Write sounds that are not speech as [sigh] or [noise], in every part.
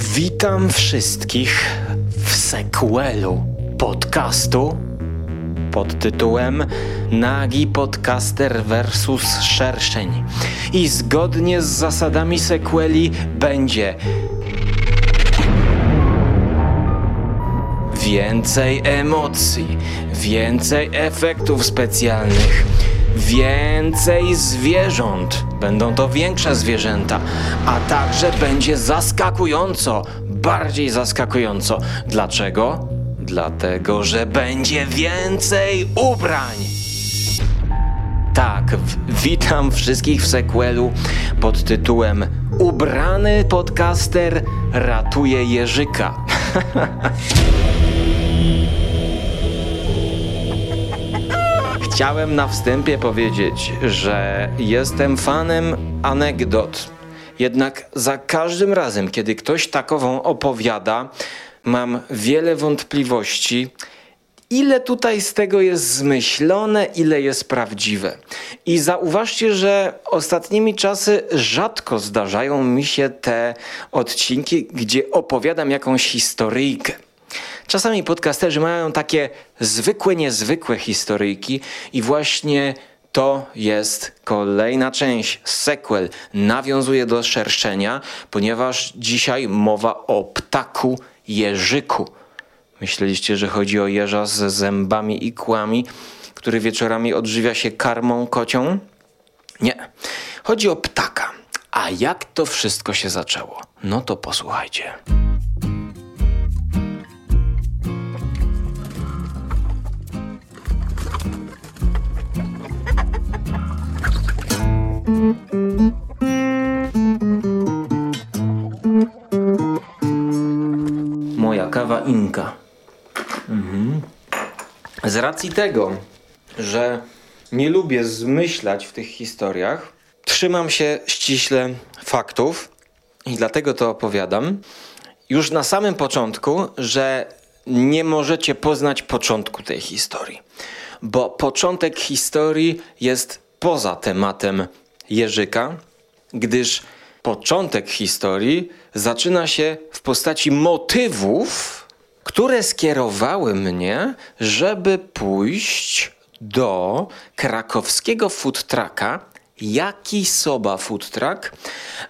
Witam wszystkich w sequelu podcastu pod tytułem Nagi Podcaster vs Szerszeń. I zgodnie z zasadami sequeli będzie więcej emocji, więcej efektów specjalnych, więcej zwierząt. Będą to większe zwierzęta, a także będzie zaskakująco, bardziej zaskakująco. Dlaczego? Dlatego, że będzie więcej ubrań. Tak, witam wszystkich w sequelu pod tytułem Ubrany podcaster ratuje Jerzyka. [laughs] Chciałem na wstępie powiedzieć, że jestem fanem anegdot. Jednak za każdym razem, kiedy ktoś takową opowiada, mam wiele wątpliwości, ile tutaj z tego jest zmyślone, ile jest prawdziwe. I zauważcie, że ostatnimi czasy rzadko zdarzają mi się te odcinki, gdzie opowiadam jakąś historyjkę. Czasami podcasterzy mają takie zwykłe, niezwykłe historyjki i właśnie to jest kolejna część, sequel, nawiązuje do szerszenia, ponieważ dzisiaj mowa o ptaku jeżyku. Myśleliście, że chodzi o jeża z zębami i kłami, który wieczorami odżywia się karmą kocią? Nie. Chodzi o ptaka. A jak to wszystko się zaczęło? No to posłuchajcie. Racji tego, że nie lubię zmyślać w tych historiach, trzymam się ściśle faktów i dlatego to opowiadam. Już na samym początku, że nie możecie poznać początku tej historii, bo początek historii jest poza tematem Jerzyka, gdyż początek historii zaczyna się w postaci motywów, które skierowały mnie, żeby pójść do krakowskiego food trucka, Jaki Soba Food Truck,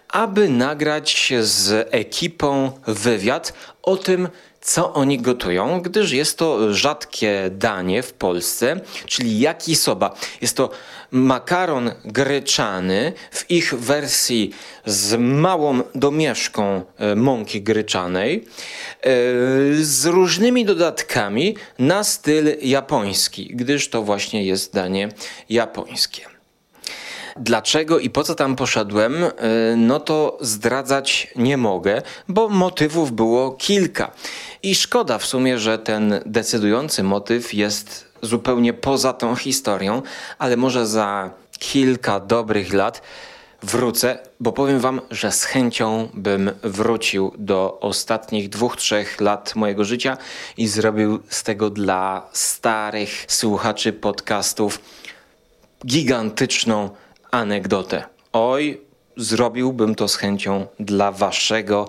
aby nagrać z ekipą wywiad o tym, co oni gotują, gdyż jest to rzadkie danie w Polsce, czyli jaki soba. Jest to makaron gryczany w ich wersji z małą domieszką e, mąki gryczanej, e, z różnymi dodatkami na styl japoński, gdyż to właśnie jest danie japońskie. Dlaczego i po co tam poszedłem, y, no to zdradzać nie mogę, bo motywów było kilka. I szkoda w sumie, że ten decydujący motyw jest zupełnie poza tą historią, ale może za kilka dobrych lat wrócę, bo powiem Wam, że z chęcią bym wrócił do ostatnich dwóch, trzech lat mojego życia i zrobił z tego dla starych słuchaczy podcastów gigantyczną anegdotę. Oj, zrobiłbym to z chęcią dla waszego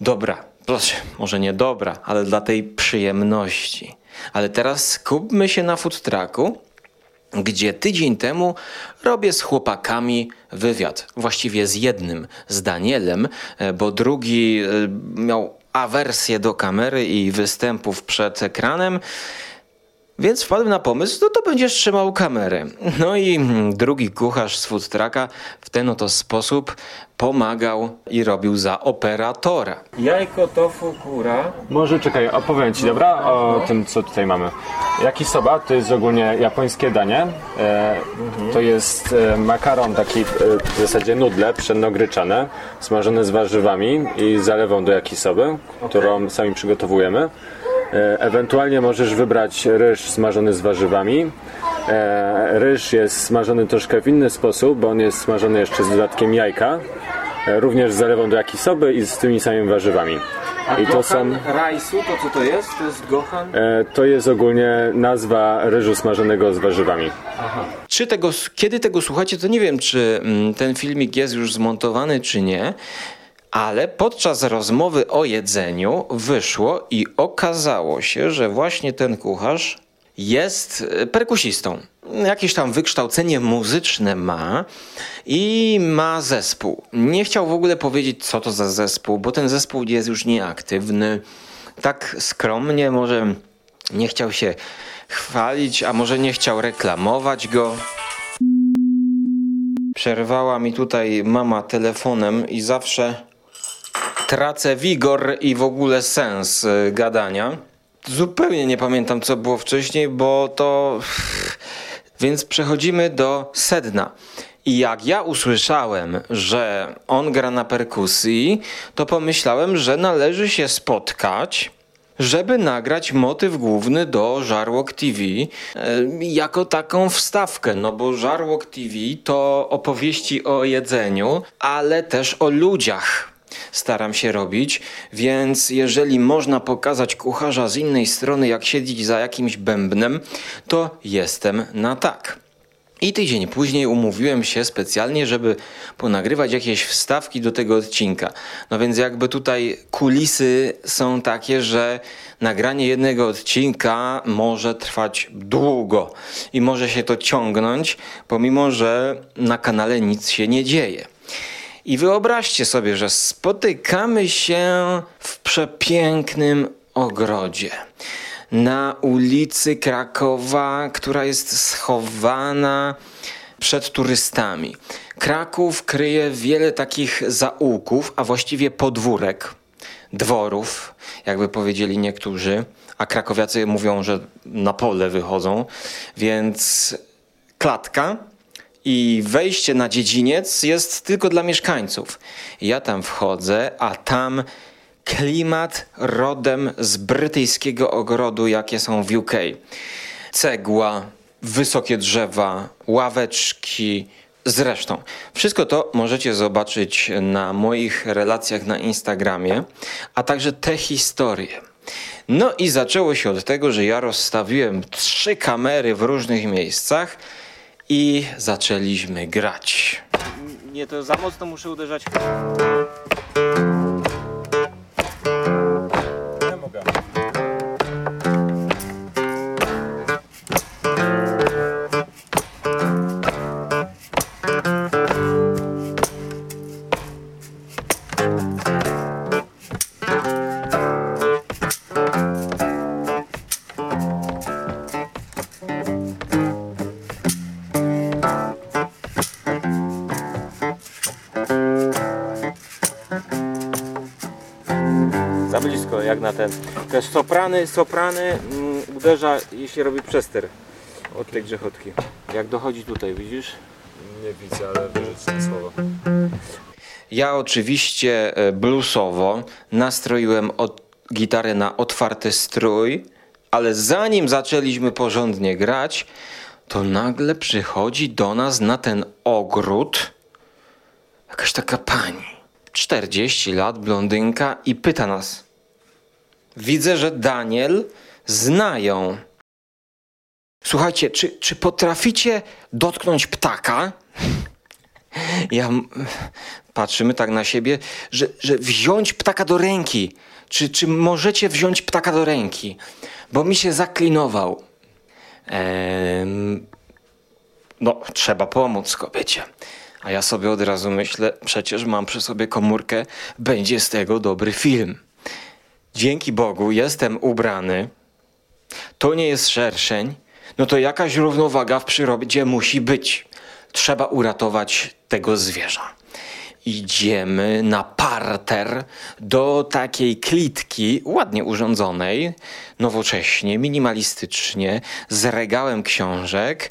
dobra. Proszę, może nie dobra, ale dla tej przyjemności. Ale teraz skupmy się na food trucku, gdzie tydzień temu robię z chłopakami wywiad. Właściwie z jednym, z Danielem, e, bo drugi e, miał awersję do kamery i występów przed ekranem. Więc wpadłem na pomysł, no to będziesz trzymał kamerę. No i mm, drugi kucharz z food trucka w ten oto sposób pomagał i robił za operatora. Jajko, tofu, kura. Może czekaj, opowiem Ci, dobra, o tym, co tutaj mamy. Yakisoba to jest ogólnie japońskie danie. E, to jest e, makaron taki, e, w zasadzie nudle pszenno-gryczane, smażone z warzywami i zalewą do yakisoby, którą sami przygotowujemy. E, ewentualnie możesz wybrać ryż smażony z warzywami. E, ryż jest smażony troszkę w inny sposób, bo on jest smażony jeszcze z dodatkiem jajka. E, również z zalewą do yakisoby i z tymi samymi warzywami. I to są... rajsu, to co to jest? To jest gohan? E, To jest ogólnie nazwa ryżu smażonego z warzywami. Czy tego, kiedy tego słuchacie, to nie wiem, czy mm, ten filmik jest już zmontowany, czy nie. Ale podczas rozmowy o jedzeniu wyszło i okazało się, że właśnie ten kucharz jest e, perkusistą. Jakieś tam wykształcenie muzyczne ma i ma zespół. Nie chciał w ogóle powiedzieć, co to za zespół, bo ten zespół jest już nieaktywny. Tak skromnie, może nie chciał się chwalić, a może nie chciał reklamować go. Przerwała mi tutaj mama telefonem i zawsze tracę wigor i w ogóle sens y, gadania. Zupełnie nie pamiętam, co było wcześniej, bo to. Więc przechodzimy do sedna. I jak ja usłyszałem, że on gra na perkusji, to pomyślałem, że należy się spotkać żeby nagrać motyw główny do Żarłok TV e, jako taką wstawkę, no bo Żarłok TV to opowieści o jedzeniu, ale też o ludziach staram się robić, więc jeżeli można pokazać kucharza z innej strony, jak siedzieć za jakimś bębnem, to jestem na tak. I tydzień później umówiłem się specjalnie, żeby ponagrywać jakieś wstawki do tego odcinka. No więc jakby tutaj kulisy są takie, że nagranie jednego odcinka może trwać długo i może się to ciągnąć, pomimo że na kanale nic się nie dzieje. I wyobraźcie sobie, że spotykamy się w przepięknym ogrodzie. Na ulicy Krakowa, która jest schowana przed turystami. Kraków kryje wiele takich zaułków, a właściwie podwórek, dworów, jakby powiedzieli niektórzy, a krakowiacy mówią, że na pole wychodzą, więc klatka i wejście na dziedziniec jest tylko dla mieszkańców. Ja tam wchodzę, a tam klimat rodem z brytyjskiego ogrodu, jakie są w UK. Cegła, wysokie drzewa, ławeczki. Zresztą, wszystko to możecie zobaczyć na moich relacjach na Instagramie, a także te historie. No i zaczęło się od tego, że ja rozstawiłem trzy kamery w różnych miejscach i zaczęliśmy grać. Nie, to za mocno muszę uderzać. Soprany, soprany mm, uderza, jeśli robi przester od tej grzechotki. Jak dochodzi tutaj, widzisz? Nie widzę, ale wyrzuć te słowo. Ja oczywiście e, bluesowo nastroiłem od gitarę na otwarty strój, ale zanim zaczęliśmy porządnie grać, to nagle przychodzi do nas na ten ogród jakaś taka pani. 40 lat, blondynka i pyta nas. Widzę, że Daniel znają. Słuchajcie, czy, czy potraficie dotknąć ptaka? Ja patrzymy tak na siebie, że, że wziąć ptaka do ręki. Czy, czy możecie wziąć ptaka do ręki? Bo mi się zaklinował. Em, no, trzeba pomóc kobiecie. A ja sobie od razu myślę, przecież mam przy sobie komórkę, będzie z tego dobry film. Dzięki Bogu jestem ubrany. To nie jest szerszeń. No to jakaś równowaga w przyrodzie musi być. Trzeba uratować tego zwierza. Idziemy na parter do takiej klitki, ładnie urządzonej, nowocześnie, minimalistycznie, z regałem książek.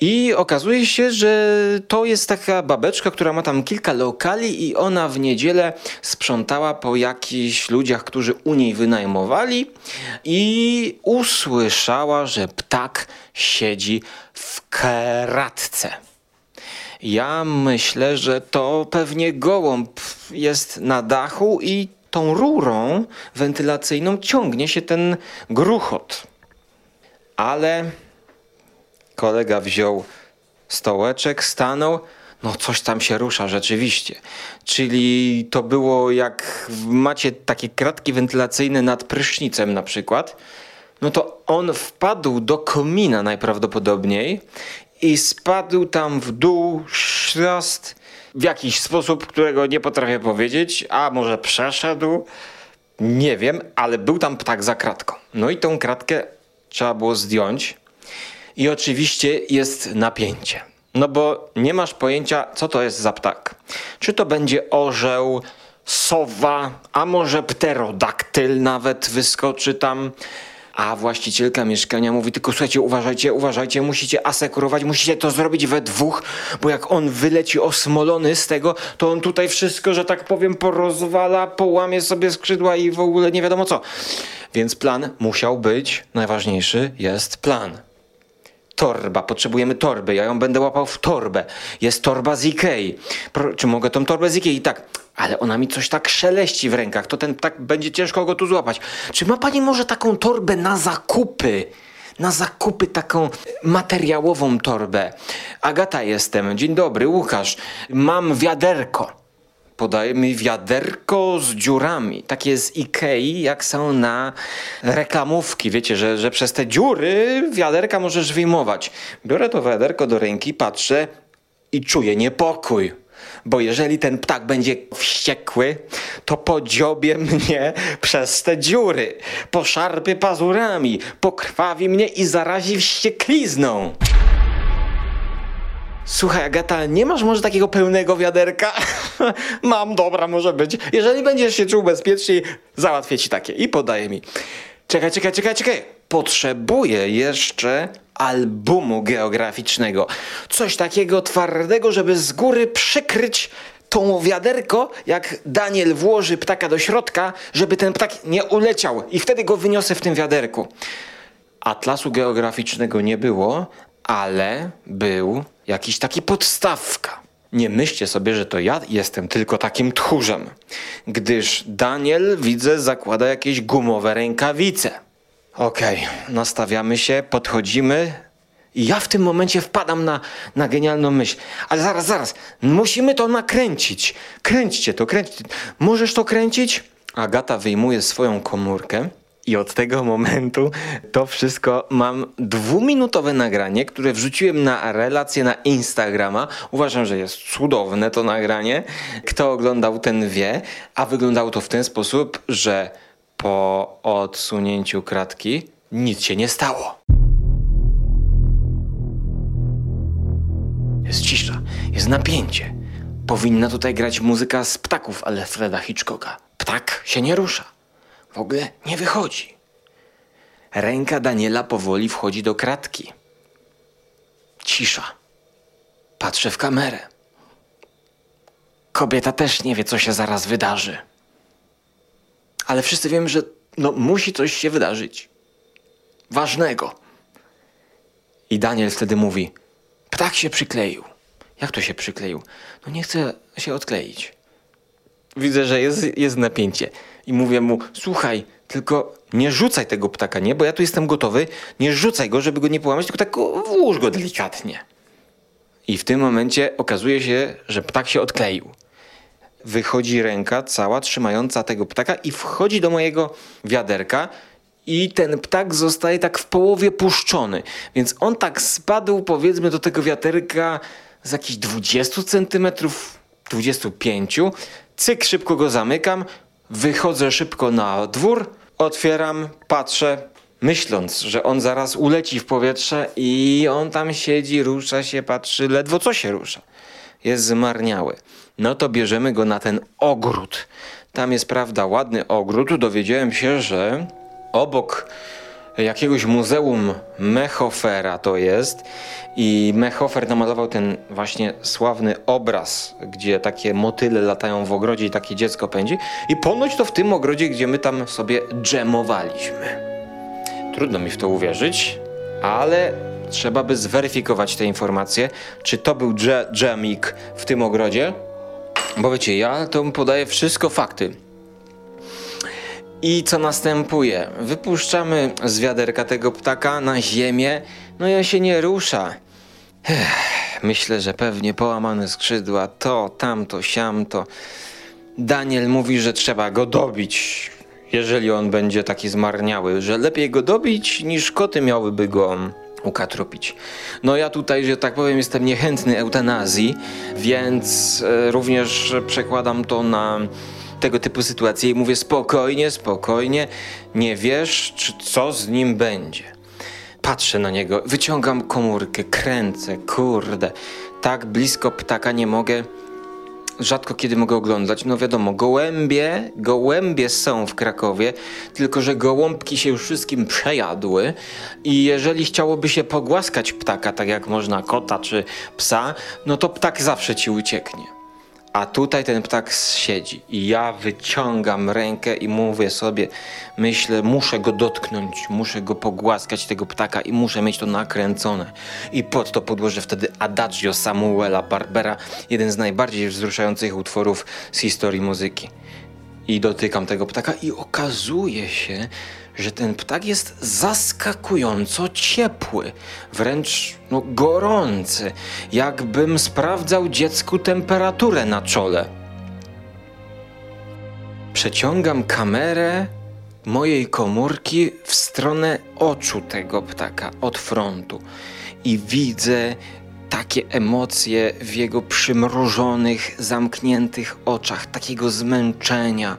I okazuje się, że to jest taka babeczka, która ma tam kilka lokali i ona w niedzielę sprzątała po jakichś ludziach, którzy u niej wynajmowali i usłyszała, że ptak siedzi w kratce. Ja myślę, że to pewnie gołąb jest na dachu i tą rurą wentylacyjną ciągnie się ten gruchot. Ale kolega wziął stołeczek, stanął, No, coś tam się rusza rzeczywiście. Czyli to było jak macie takie kratki wentylacyjne nad prysznicem na przykład. No to on wpadł do komina najprawdopodobniej i spadł tam w dół, szrast w jakiś sposób, którego nie potrafię powiedzieć, a może przeszedł. Nie wiem, ale był tam ptak za kratką. No i tą kratkę trzeba było zdjąć. I oczywiście jest napięcie. No bo nie masz pojęcia, co to jest za ptak. Czy to będzie orzeł, sowa, a może pterodaktyl nawet wyskoczy tam. A właścicielka mieszkania mówi tylko słuchajcie, uważajcie, uważajcie, musicie asekurować, musicie to zrobić we dwóch, bo jak on wyleci osmolony z tego, to on tutaj wszystko, że tak powiem, porozwala, połamie sobie skrzydła i w ogóle nie wiadomo co. Więc plan musiał być, najważniejszy jest plan. Torba, potrzebujemy torby, ja ją będę łapał w torbę. Jest torba z Ikei. Czy mogę tą torbę z Ikei? Tak, ale ona mi coś tak szeleści w rękach, to ten tak będzie ciężko go tu złapać. Czy ma pani może taką torbę na zakupy? Na zakupy taką materiałową torbę. Agata jestem, dzień dobry, Łukasz. Mam wiaderko podaje mi wiaderko z dziurami. Takie z Ikei, jak są na reklamówki. Wiecie, że, że przez te dziury wiaderka możesz wyjmować. Biorę to wiaderko do ręki, patrzę i czuję niepokój. Bo jeżeli ten ptak będzie wściekły, to podziobie mnie [laughs] przez te dziury, poszarpie pazurami, pokrwawi mnie i zarazi wścieklizną. Słuchaj, Agata, nie masz może takiego pełnego wiaderka? [laughs] Mam, dobra, może być. Jeżeli będziesz się czuł bezpieczniej, załatwię ci takie. I podaję mi. Czekaj, czekaj, czekaj, czekaj. Potrzebuję jeszcze albumu geograficznego. Coś takiego twardego, żeby z góry przykryć tą wiaderko, jak Daniel włoży ptaka do środka, żeby ten ptak nie uleciał i wtedy go wyniosę w tym wiaderku. Atlasu geograficznego nie było, ale był jakiś taki podstawka. Nie myślcie sobie, że to ja jestem tylko takim tchórzem, gdyż Daniel, widzę, zakłada jakieś gumowe rękawice. Okej, okay, nastawiamy się, podchodzimy. I ja w tym momencie wpadam na, na genialną myśl. Ale zaraz, zaraz, musimy to nakręcić. Kręćcie to, kręćcie. Możesz to kręcić? Agata wyjmuje swoją komórkę i od tego momentu to wszystko mam dwuminutowe nagranie, które wrzuciłem na relację na Instagrama. Uważam, że jest cudowne to nagranie. Kto oglądał, ten wie. A wyglądało to w ten sposób, że po odsunięciu kratki nic się nie stało. Jest cisza, jest napięcie. Powinna tutaj grać muzyka z ptaków Alfreda Hitchcocka. Ptak się nie rusza. W ogóle nie wychodzi. Ręka Daniela powoli wchodzi do kratki. Cisza. Patrzę w kamerę. Kobieta też nie wie, co się zaraz wydarzy. Ale wszyscy wiemy, że no, musi coś się wydarzyć. Ważnego. I Daniel wtedy mówi: Ptak się przykleił. Jak to się przykleił? No nie chce się odkleić. Widzę, że jest, jest napięcie i mówię mu, słuchaj, tylko nie rzucaj tego ptaka, nie? Bo ja tu jestem gotowy, nie rzucaj go, żeby go nie połamać, tylko tak włóż go delikatnie. I w tym momencie okazuje się, że ptak się odkleił. Wychodzi ręka cała trzymająca tego ptaka i wchodzi do mojego wiaderka i ten ptak zostaje tak w połowie puszczony. Więc on tak spadł powiedzmy do tego wiaderka z jakichś 20 centymetrów, 25. Cyk, szybko go zamykam, Wychodzę szybko na dwór, otwieram, patrzę, myśląc, że on zaraz uleci w powietrze i on tam siedzi, rusza się, patrzy, ledwo co się rusza. Jest zmarniały. No to bierzemy go na ten ogród. Tam jest, prawda, ładny ogród. Dowiedziałem się, że obok jakiegoś muzeum Mechofera to jest i Mechofer namalował ten właśnie sławny obraz, gdzie takie motyle latają w ogrodzie i takie dziecko pędzi i ponoć to w tym ogrodzie, gdzie my tam sobie dżemowaliśmy. Trudno mi w to uwierzyć, ale trzeba by zweryfikować te informacje, czy to był dżemik w tym ogrodzie, bo wiecie, ja to podaję wszystko fakty. I co następuje? Wypuszczamy z wiaderka tego ptaka na ziemię, no i on się nie rusza. Ech. myślę, że pewnie połamane skrzydła, to, tamto, siamto. Daniel mówi, że trzeba go dobić, jeżeli on będzie taki zmarniały, że lepiej go dobić niż koty miałyby go ukatropić. No ja tutaj, że tak powiem, jestem niechętny eutanazji, więc e, również przekładam to na tego typu sytuacje i mówię spokojnie, spokojnie, nie wiesz, czy co z nim będzie. Patrzę na niego, wyciągam komórkę, kręcę, kurde, tak blisko ptaka nie mogę rzadko kiedy mogę oglądać. No wiadomo, gołębie, gołębie są w Krakowie, tylko że gołąbki się już wszystkim przejadły i jeżeli chciałoby się pogłaskać ptaka, tak jak można kota czy psa, no to ptak zawsze ci ucieknie. A tutaj ten ptak siedzi i ja wyciągam rękę i mówię sobie, myślę, muszę go dotknąć, muszę go pogłaskać, tego ptaka i muszę mieć to nakręcone. I pod to podłożę wtedy Adagio Samuela Barbera, jeden z najbardziej wzruszających utworów z historii muzyki. I dotykam tego ptaka i okazuje się, że ten ptak jest zaskakująco ciepły, wręcz no, gorący, jakbym sprawdzał dziecku temperaturę na czole. Przeciągam kamerę mojej komórki w stronę oczu tego ptaka od frontu i widzę takie emocje w jego przymrożonych, zamkniętych oczach, takiego zmęczenia,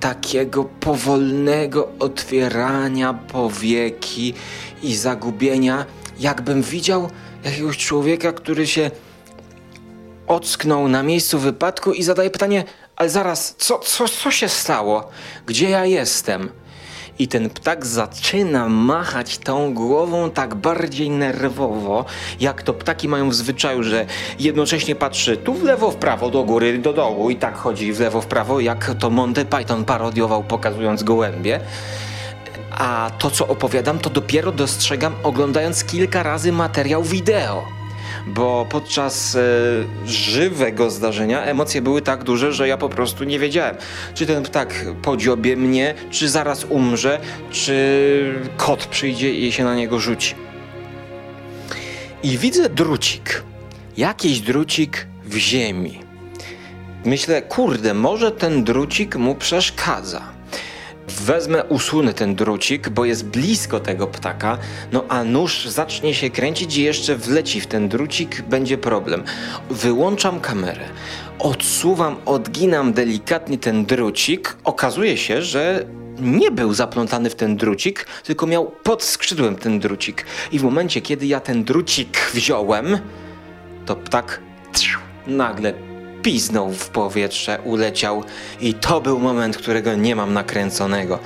takiego powolnego otwierania powieki i zagubienia, jakbym widział jakiegoś człowieka, który się ocknął na miejscu wypadku i zadaje pytanie: Ale zaraz, co, co, co się stało? Gdzie ja jestem? I ten ptak zaczyna machać tą głową tak bardziej nerwowo, jak to ptaki mają w zwyczaju, że jednocześnie patrzy tu w lewo, w prawo, do góry, do dołu i tak chodzi w lewo, w prawo, jak to Monty Python parodiował pokazując gołębie. A to, co opowiadam, to dopiero dostrzegam oglądając kilka razy materiał wideo bo podczas e, żywego zdarzenia emocje były tak duże, że ja po prostu nie wiedziałem, czy ten ptak podziobie mnie, czy zaraz umrze, czy kot przyjdzie i się na niego rzuci. I widzę drucik, jakiś drucik w ziemi. Myślę, kurde, może ten drucik mu przeszkadza wezmę, usunę ten drucik, bo jest blisko tego ptaka, no a nóż zacznie się kręcić i jeszcze wleci w ten drucik, będzie problem. Wyłączam kamerę, odsuwam, odginam delikatnie ten drucik, okazuje się, że nie był zaplątany w ten drucik, tylko miał pod skrzydłem ten drucik. I w momencie, kiedy ja ten drucik wziąłem, to ptak nagle piznął w powietrze, uleciał i to był moment, którego nie mam nakręconego.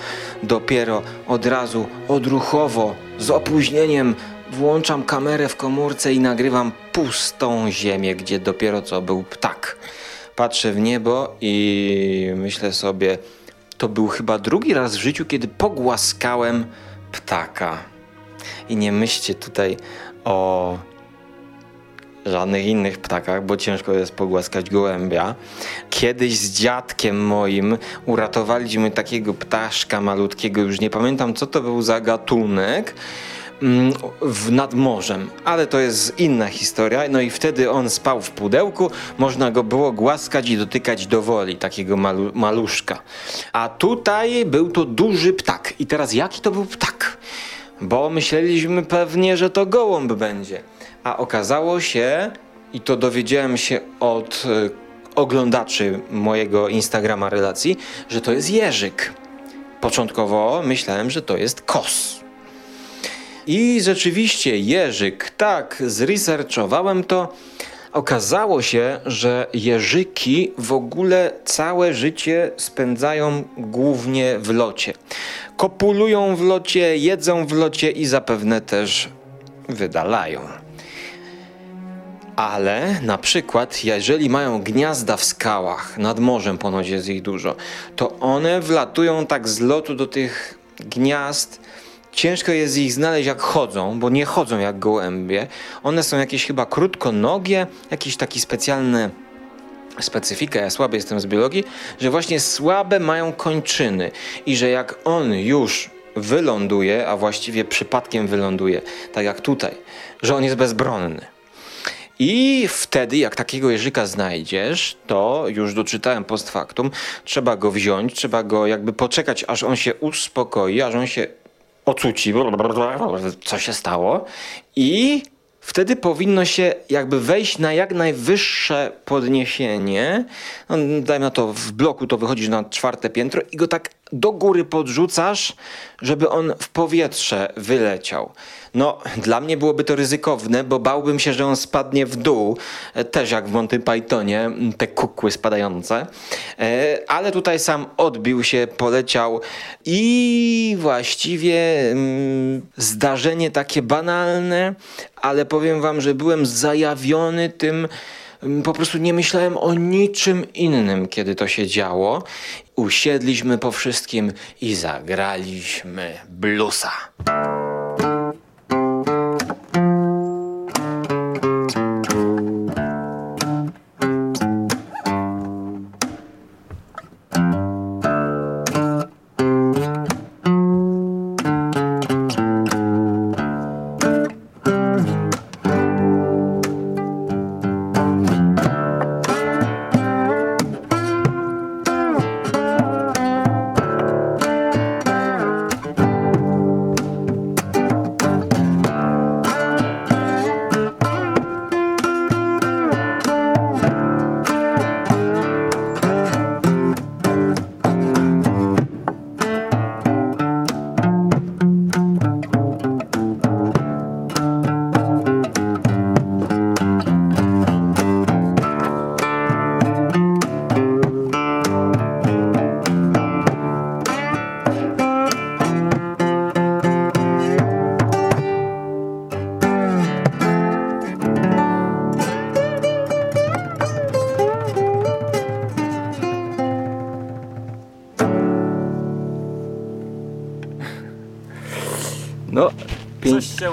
Dopiero od razu, odruchowo, z opóźnieniem włączam kamerę w komórce i nagrywam pustą ziemię, gdzie dopiero co był ptak. Patrzę w niebo i myślę sobie, to był chyba drugi raz w życiu, kiedy pogłaskałem ptaka. I nie myślcie tutaj o żadnych innych ptakach, bo ciężko jest pogłaskać gołębia. Kiedyś z dziadkiem moim uratowaliśmy takiego ptaszka malutkiego, już nie pamiętam co to był za gatunek mm, w nad morzem, ale to jest inna historia. No i wtedy on spał w pudełku, można go było głaskać i dotykać do woli takiego malu maluszka. A tutaj był to duży ptak. I teraz jaki to był ptak? Bo myśleliśmy pewnie, że to gołąb będzie a okazało się, i to dowiedziałem się od e, oglądaczy mojego Instagrama relacji, że to jest jeżyk. Początkowo myślałem, że to jest kos. I rzeczywiście jeżyk, tak, zresearchowałem to. Okazało się, że jeżyki w ogóle całe życie spędzają głównie w locie. Kopulują w locie, jedzą w locie i zapewne też wydalają. Ale na przykład, jeżeli mają gniazda w skałach, nad morzem ponoć jest ich dużo, to one wlatują tak z lotu do tych gniazd. Ciężko jest ich znaleźć jak chodzą, bo nie chodzą jak gołębie. One są jakieś chyba krótkonogie, jakieś taki specjalny specyfika, ja słaby jestem z biologii, że właśnie słabe mają kończyny i że jak on już wyląduje, a właściwie przypadkiem wyląduje, tak jak tutaj, że on jest bezbronny I wtedy, jak takiego jeżyka znajdziesz, to już doczytałem post factum, trzeba go wziąć, trzeba go jakby poczekać, aż on się uspokoi, aż on się ocuci, co się stało i wtedy powinno się jakby wejść na jak najwyższe podniesienie. No, dajmy na to, w bloku to wychodzisz na czwarte piętro i go tak do góry podrzucasz, żeby on w powietrze wyleciał. No, dla mnie byłoby to ryzykowne, bo bałbym się, że on spadnie w dół, e, też jak w Monty Pythonie, te kukły spadające. E, ale tutaj sam odbił się, poleciał i właściwie zdarzenie takie banalne, ale powiem wam, że byłem zajawiony tym, po prostu nie myślałem o niczym innym, kiedy to się działo. Usiedliśmy po wszystkim i zagraliśmy bluesa.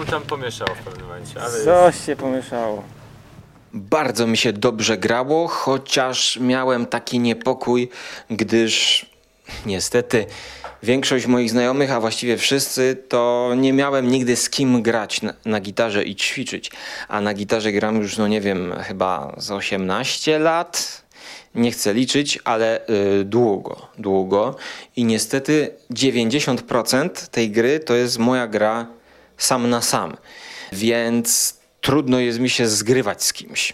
Coś się tam pomieszało w pewnym momencie, ale Coś się pomieszało. Bardzo mi się dobrze grało, chociaż miałem taki niepokój, gdyż niestety większość moich znajomych, a właściwie wszyscy, to nie miałem nigdy z kim grać na, na gitarze i ćwiczyć. A na gitarze gram już, no nie wiem, chyba z 18 lat. Nie chcę liczyć, ale y, długo, długo. I niestety 90% tej gry to jest moja gra sam na sam. Więc trudno jest mi się zgrywać z kimś.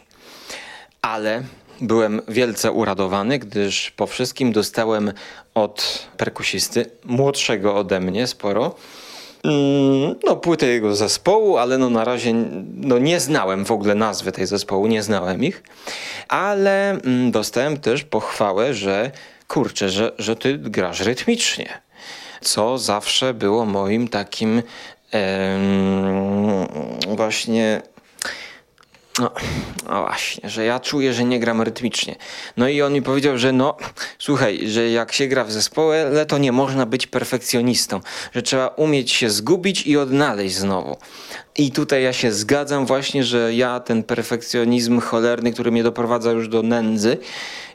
Ale byłem wielce uradowany, gdyż po wszystkim dostałem od perkusisty, młodszego ode mnie sporo, mm, no, płytę jego zespołu, ale no na razie no, nie znałem w ogóle nazwy tej zespołu, nie znałem ich, ale mm, dostałem też pochwałę, że kurczę, że, że ty grasz rytmicznie, co zawsze było moim takim em, właśnie no, no właśnie, że ja czuję, że nie gram rytmicznie. No i on mi powiedział, że no, słuchaj, że jak się gra w zespole, to nie można być perfekcjonistą, że trzeba umieć się zgubić i odnaleźć znowu. I tutaj ja się zgadzam właśnie, że ja ten perfekcjonizm cholerny, który mnie doprowadza już do nędzy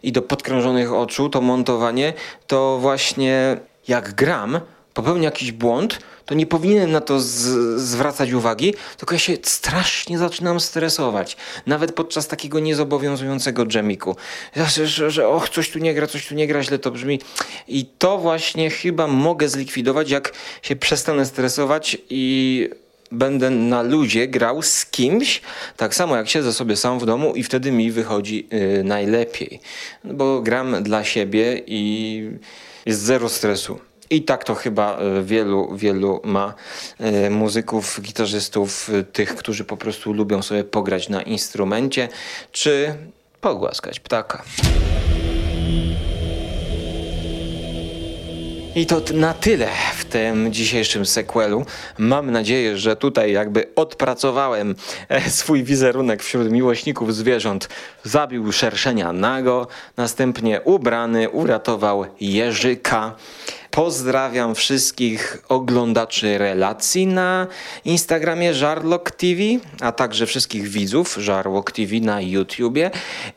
i do podkrążonych oczu, to montowanie, to właśnie jak gram, popełnię jakiś błąd, to nie powinienem na to zwracać uwagi, tylko ja się strasznie zaczynam stresować. Nawet podczas takiego niezobowiązującego dżemiku. Że, że, że och, coś tu nie gra, coś tu nie gra, źle to brzmi. I to właśnie chyba mogę zlikwidować, jak się przestanę stresować i będę na ludzie grał z kimś, tak samo jak siedzę sobie sam w domu i wtedy mi wychodzi y, najlepiej. Bo gram dla siebie i jest zero stresu. I tak to chyba y, wielu, wielu ma y, muzyków, gitarzystów, y, tych, którzy po prostu lubią sobie pograć na instrumencie, czy pogłaskać ptaka. I to na tyle w tym dzisiejszym sequelu. Mam nadzieję, że tutaj jakby odpracowałem e, swój wizerunek wśród miłośników zwierząt. Zabił szerszenia nago, następnie ubrany uratował jeżyka. Pozdrawiam wszystkich oglądaczy relacji na Instagramie Żarlok TV, a także wszystkich widzów Żarłok TV na YouTubie.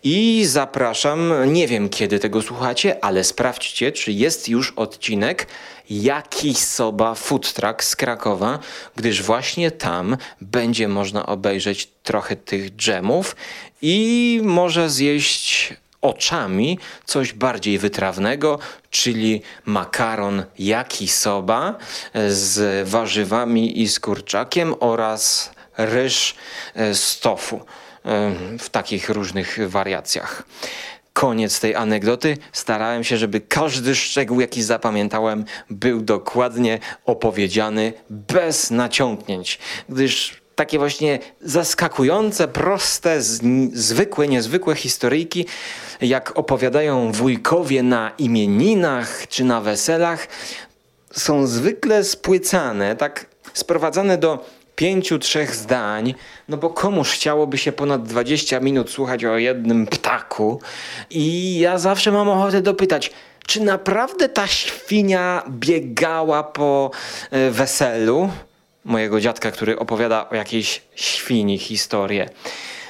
I zapraszam, nie wiem kiedy tego słuchacie, ale sprawdźcie, czy jest już odcinek Jaki Soba Food Truck z Krakowa, gdyż właśnie tam będzie można obejrzeć trochę tych dżemów i może zjeść oczami coś bardziej wytrawnego, czyli makaron yakisoba z warzywami i z kurczakiem oraz ryż z tofu e, w takich różnych wariacjach. Koniec tej anegdoty. Starałem się, żeby każdy szczegół, jaki zapamiętałem, był dokładnie opowiedziany bez naciągnięć, gdyż takie właśnie zaskakujące, proste, zwykłe, niezwykłe historyjki, jak opowiadają wujkowie na imieninach czy na weselach, są zwykle spłycane, tak sprowadzane do pięciu, trzech zdań, no bo komuż chciałoby się ponad 20 minut słuchać o jednym ptaku? I ja zawsze mam ochotę dopytać, czy naprawdę ta świnia biegała po e, weselu? Mojego dziadka, który opowiada o jakiejś świni historię.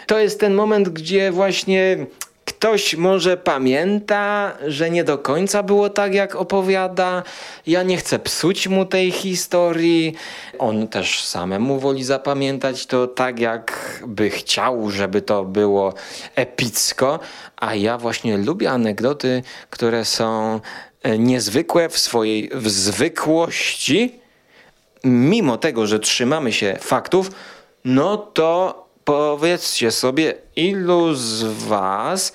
To jest ten moment, gdzie właśnie ktoś może pamięta, że nie do końca było tak, jak opowiada. Ja nie chcę psuć mu tej historii. On też samemu woli zapamiętać to tak, jak by chciał, żeby to było epicko. A ja właśnie lubię anegdoty, które są e, niezwykłe w swojej w zwykłości mimo tego, że trzymamy się faktów, no to powiedzcie sobie, ilu z Was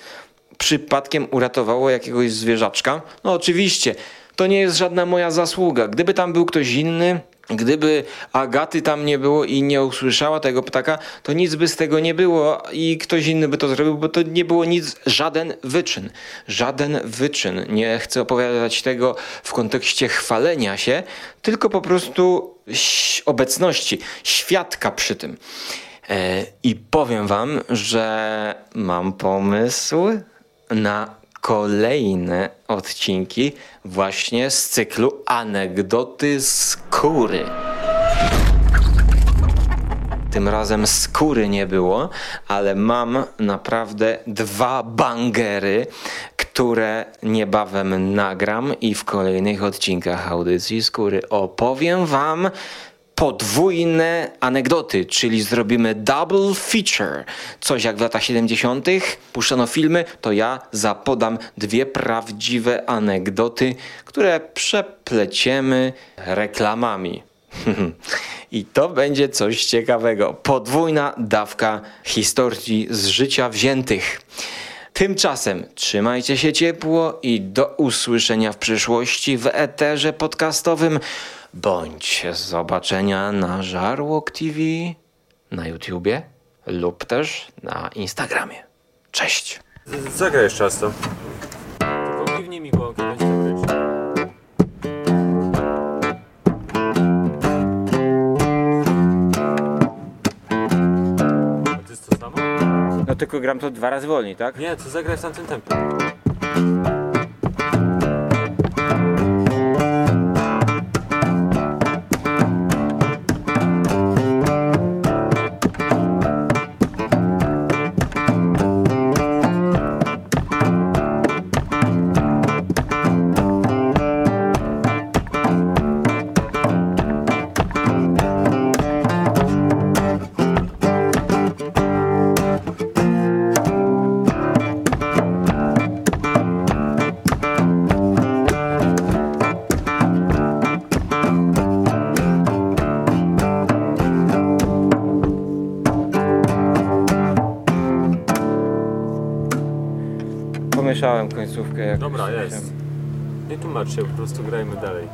przypadkiem uratowało jakiegoś zwierzaczka? No oczywiście, to nie jest żadna moja zasługa. Gdyby tam był ktoś inny, Gdyby Agaty tam nie było i nie usłyszała tego ptaka, to nic by z tego nie było i ktoś inny by to zrobił, bo to nie było nic, żaden wyczyn. Żaden wyczyn. Nie chcę opowiadać tego w kontekście chwalenia się, tylko po prostu obecności, świadka przy tym. E, I powiem wam, że mam pomysł na kolejne odcinki właśnie z cyklu Anegdoty skóry. Tym razem skóry nie było, ale mam naprawdę dwa bangery, które niebawem nagram i w kolejnych odcinkach audycji skóry opowiem Wam podwójne anegdoty, czyli zrobimy double feature. Coś jak w latach 70. puszczano filmy, to ja zapodam dwie prawdziwe anegdoty, które przepleciemy reklamami. [laughs] I to będzie coś ciekawego. Podwójna dawka historii z życia wziętych. Tymczasem trzymajcie się ciepło i do usłyszenia w przyszłości w eterze podcastowym bądź zobaczenia na Żarłok TV na YouTubie lub też na Instagramie. Cześć! Zagraj jeszcze raz to. Kiwnij mi, bo kiedyś A to jest to samo? No tylko gram to dwa razy wolniej, tak? Nie, to zagraj w tamtym tempie. Się, po prostu grajmy dalej.